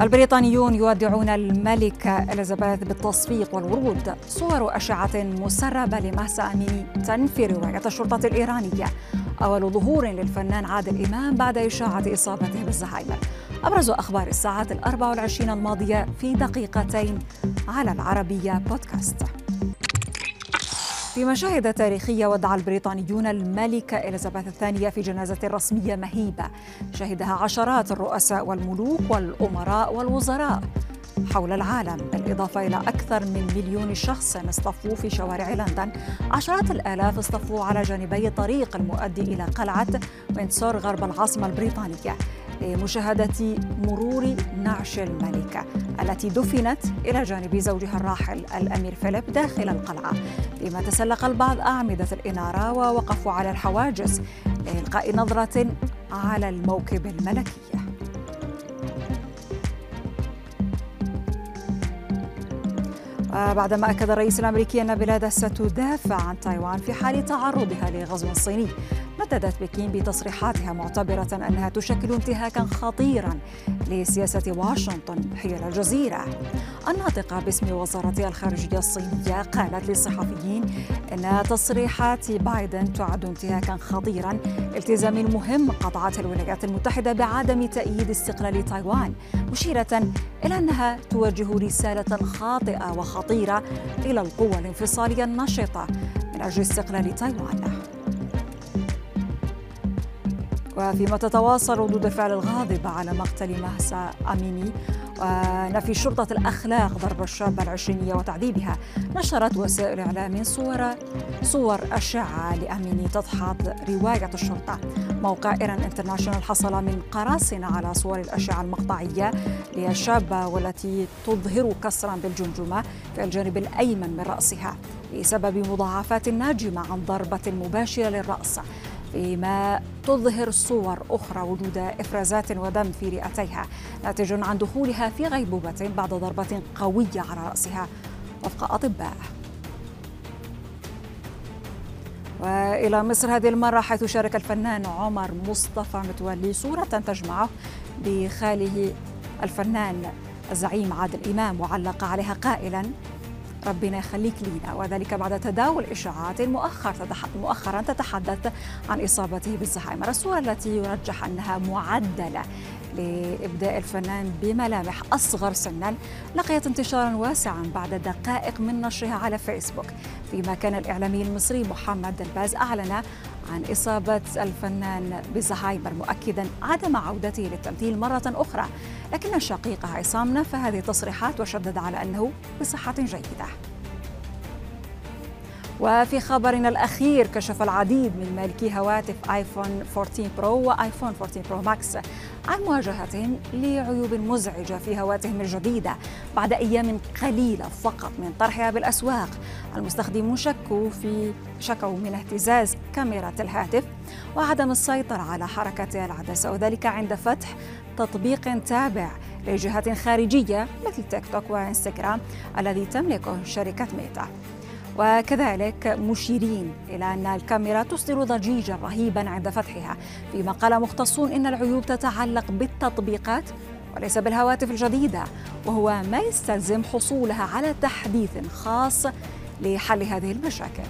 البريطانيون يودعون الملكة إليزابيث بالتصفيق والورود. صور أشعة مسربة لمهسا أميني تنفي رواية الشرطة الإيرانية. أول ظهور للفنان عادل إمام بعد إشاعة إصابته بالزهايمر. أبرز أخبار الساعات الأربع والعشرين الماضية في دقيقتين على العربية بودكاست. في مشاهد تاريخية ودع البريطانيون الملكة إليزابيث الثانية في جنازة رسمية مهيبة. شهدها عشرات الرؤساء والملوك والأمراء والوزراء. حول العالم بالإضافة إلى أكثر من مليون شخص اصطفوا في شوارع لندن. عشرات الآلاف اصطفوا على جانبي الطريق المؤدي إلى قلعة وينسور غرب العاصمة البريطانية. لمشاهدة مرور نعش الملكة التي دفنت إلى جانب زوجها الراحل الأمير فيليب داخل القلعة. فيما تسلق البعض أعمدة الإنارة ووقفوا على الحواجز لإلقاء نظرة على الموكب الملكي بعدما أكد الرئيس الأمريكي أن بلاده ستدافع عن تايوان في حال تعرضها لغزو صيني نددت بكين بتصريحاتها معتبرة أنها تشكل انتهاكا خطيرا لسياسة واشنطن حيال الجزيرة. الناطقة باسم وزارة الخارجية الصينية قالت للصحفيين أن تصريحات بايدن تعد انتهاكا خطيرا التزام مهم قطعته الولايات المتحدة بعدم تأييد استقلال تايوان مشيرة إلى أنها توجه رسالة خاطئة وخطيرة إلى القوى الانفصالية النشطة من أجل استقلال تايوان. وفيما تتواصل ردود الفعل الغاضبة على مقتل مهسا أميني ونفي شرطة الأخلاق ضرب الشابة العشرينية وتعذيبها نشرت وسائل إعلام صور صور أشعة لأميني تدحض رواية الشرطة. موقع إيران انترناشونال حصل من قراصنة على صور الأشعة المقطعية للشابة والتي تظهر كسرا بالجمجمة في الجانب الأيمن من رأسها بسبب مضاعفات ناجمة عن ضربة مباشرة للرأس. فيما تظهر صور أخرى وجود إفرازات ودم في رئتيها ناتج عن دخولها في غيبوبة بعد ضربة قوية على رأسها وفق أطباء. وإلى مصر هذه المرة حيث شارك الفنان عمر مصطفى متولي صورة تجمعه بخاله الفنان الزعيم عادل إمام وعلق عليها قائلا ربنا يخليك لينا. وذلك بعد تداول إشاعات مؤخر مؤخرا تتحدث عن إصابته بالزهايمر الصورة التي يرجح أنها معدلة. لإبداء الفنان بملامح أصغر سنا لقيت انتشارا واسعا بعد دقائق من نشرها على فيسبوك. فيما كان الإعلامي المصري محمد الباز أعلن عن إصابة الفنان بزهايمر مؤكدا عدم عودته للتمثيل مرة أخرى لكن شقيقه عصام نفى هذه التصريحات وشدد على أنه بصحة جيدة. وفي خبرنا الأخير كشف العديد من مالكي هواتف آيفون 14 برو وآيفون 14 برو ماكس عن مواجهتهم لعيوب مزعجة في هواتفهم الجديدة بعد أيام قليلة فقط من طرحها بالأسواق. المستخدمون شكوا في شكوا من اهتزاز كاميرا الهاتف وعدم السيطرة على حركة العدسة وذلك عند فتح تطبيق تابع لجهات خارجية مثل تيك توك وإنستغرام الذي تملكه شركة ميتا. وكذلك مشيرين إلى أن الكاميرا تصدر ضجيجا رهيبا عند فتحها فيما قال مختصون إن العيوب تتعلق بالتطبيقات وليس بالهواتف الجديدة وهو ما يستلزم حصولها على تحديث خاص لحل هذه المشاكل.